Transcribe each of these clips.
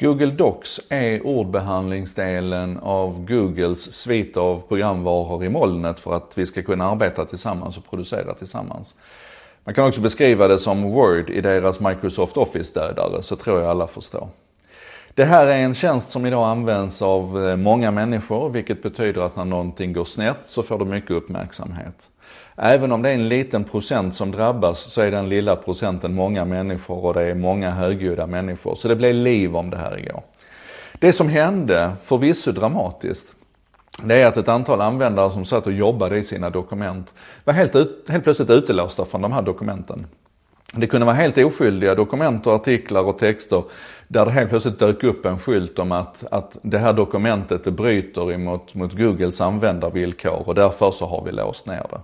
Google Docs är ordbehandlingsdelen av Googles svit av programvaror i molnet för att vi ska kunna arbeta tillsammans och producera tillsammans. Man kan också beskriva det som Word i deras Microsoft Office-dödare, så tror jag alla förstår. Det här är en tjänst som idag används av eh, många människor, vilket betyder att när någonting går snett så får det mycket uppmärksamhet. Även om det är en liten procent som drabbas så är den lilla procenten många människor och det är många högljudda människor. Så det blev liv om det här igår. Det som hände, förvisso dramatiskt, det är att ett antal användare som satt och jobbade i sina dokument var helt, ut, helt plötsligt utelåsta från de här dokumenten. Det kunde vara helt oskyldiga dokument och artiklar och texter där det helt plötsligt dök upp en skylt om att, att det här dokumentet det bryter emot mot Googles användarvillkor och därför så har vi låst ner det.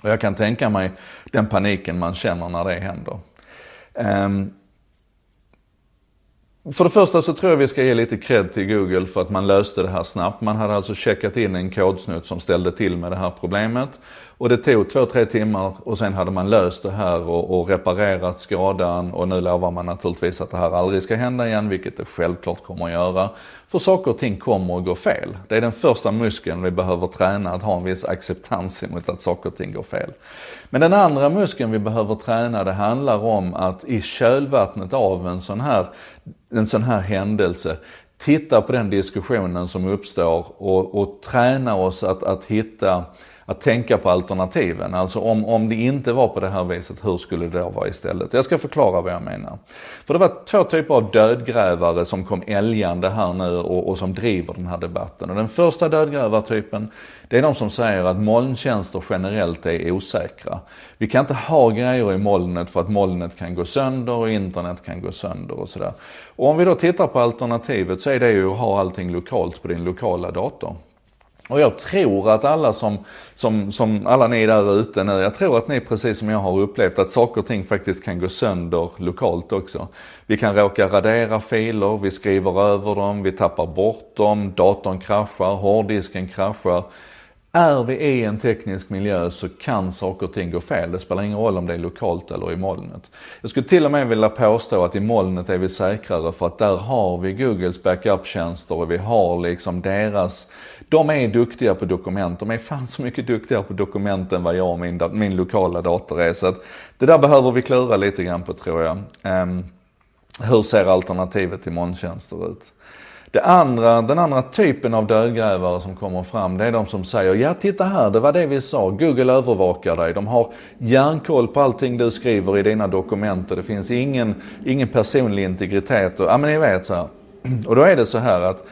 Och jag kan tänka mig den paniken man känner när det händer. Um, för det första så tror jag vi ska ge lite cred till Google för att man löste det här snabbt. Man hade alltså checkat in en kodsnutt som ställde till med det här problemet. Och det tog två, tre timmar och sen hade man löst det här och, och, reparerat skadan och nu lovar man naturligtvis att det här aldrig ska hända igen, vilket det självklart kommer att göra. För saker och ting kommer att gå fel. Det är den första muskeln vi behöver träna, att ha en viss acceptans emot att saker och ting går fel. Men den andra muskeln vi behöver träna, det handlar om att i kölvattnet av en sån här, en sån här händelse, titta på den diskussionen som uppstår och, och träna oss att, att hitta att tänka på alternativen. Alltså om, om det inte var på det här viset, hur skulle det då vara istället? Jag ska förklara vad jag menar. För det var två typer av dödgrävare som kom älgande här nu och, och som driver den här debatten. Och den första dödgrävartypen, det är de som säger att molntjänster generellt är osäkra. Vi kan inte ha grejer i molnet för att molnet kan gå sönder och internet kan gå sönder och sådär. Och om vi då tittar på alternativet så är det ju att ha allting lokalt på din lokala dator. Och jag tror att alla som, som, som alla ni där ute nu, jag tror att ni precis som jag har upplevt att saker och ting faktiskt kan gå sönder lokalt också. Vi kan råka radera filer, vi skriver över dem, vi tappar bort dem, datorn kraschar, hårddisken kraschar. Är vi i en teknisk miljö så kan saker och ting gå fel. Det spelar ingen roll om det är lokalt eller i molnet. Jag skulle till och med vilja påstå att i molnet är vi säkrare för att där har vi Googles backup-tjänster och vi har liksom deras de är duktiga på dokument. De är fan så mycket duktigare på dokument än vad jag och min, min lokala dator är. Så att det där behöver vi klura lite grann på tror jag. Um, hur ser alternativet till molntjänster ut? Det andra, den andra typen av dödgrävare som kommer fram, det är de som säger, ja titta här, det var det vi sa, Google övervakar dig. De har järnkoll på allting du skriver i dina dokument och det finns ingen, ingen personlig integritet. Och, ja men ni vet så här. Och då är det så här att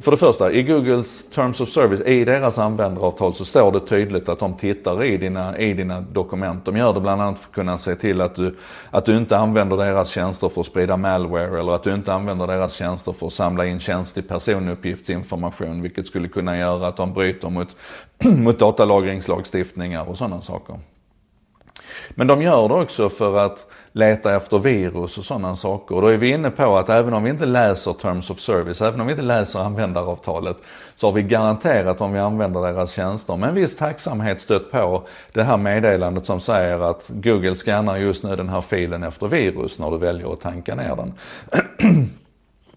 för det första, i Googles Terms of Service, i deras användaravtal så står det tydligt att de tittar i dina, i dina dokument. De gör det bland annat för att kunna se till att du, att du inte använder deras tjänster för att sprida malware eller att du inte använder deras tjänster för att samla in känslig personuppgiftsinformation vilket skulle kunna göra att de bryter mot, mot datalagringslagstiftningar och sådana saker. Men de gör det också för att leta efter virus och sådana saker. Och då är vi inne på att även om vi inte läser Terms of Service, även om vi inte läser användaravtalet, så har vi garanterat om vi använder deras tjänster med en viss tacksamhet stött på det här meddelandet som säger att Google scannar just nu den här filen efter virus när du väljer att tanka ner den.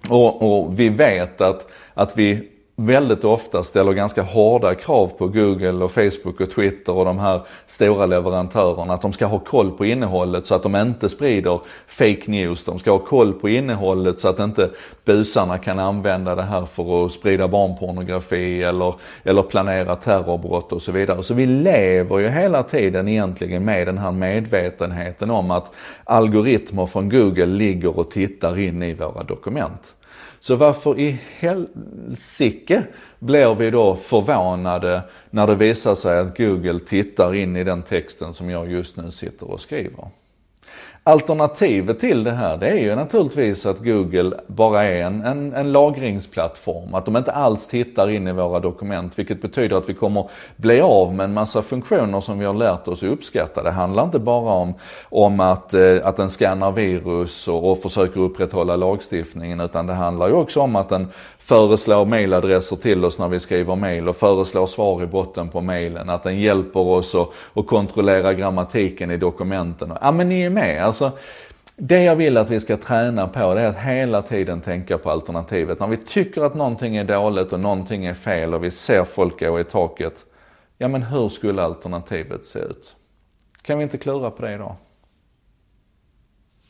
och, och vi vet att, att vi väldigt ofta ställer ganska hårda krav på Google och Facebook och Twitter och de här stora leverantörerna att de ska ha koll på innehållet så att de inte sprider fake news. De ska ha koll på innehållet så att inte busarna kan använda det här för att sprida barnpornografi eller, eller planera terrorbrott och så vidare. Så vi lever ju hela tiden egentligen med den här medvetenheten om att algoritmer från Google ligger och tittar in i våra dokument. Så varför i helsike blir vi då förvånade när det visar sig att Google tittar in i den texten som jag just nu sitter och skriver? Alternativet till det här det är ju naturligtvis att Google bara är en, en, en, lagringsplattform. Att de inte alls tittar in i våra dokument vilket betyder att vi kommer bli av med en massa funktioner som vi har lärt oss att uppskatta. Det handlar inte bara om, om att, eh, att den scannar virus och, och försöker upprätthålla lagstiftningen utan det handlar ju också om att den föreslår mailadresser till oss när vi skriver mail och föreslår svar i botten på mailen. Att den hjälper oss att, att kontrollera grammatiken i dokumenten. Ja men ni är med. Alltså, Alltså, Det jag vill att vi ska träna på det är att hela tiden tänka på alternativet. När vi tycker att någonting är dåligt och någonting är fel och vi ser folk gå i taket. Ja men hur skulle alternativet se ut? Kan vi inte klura på det idag?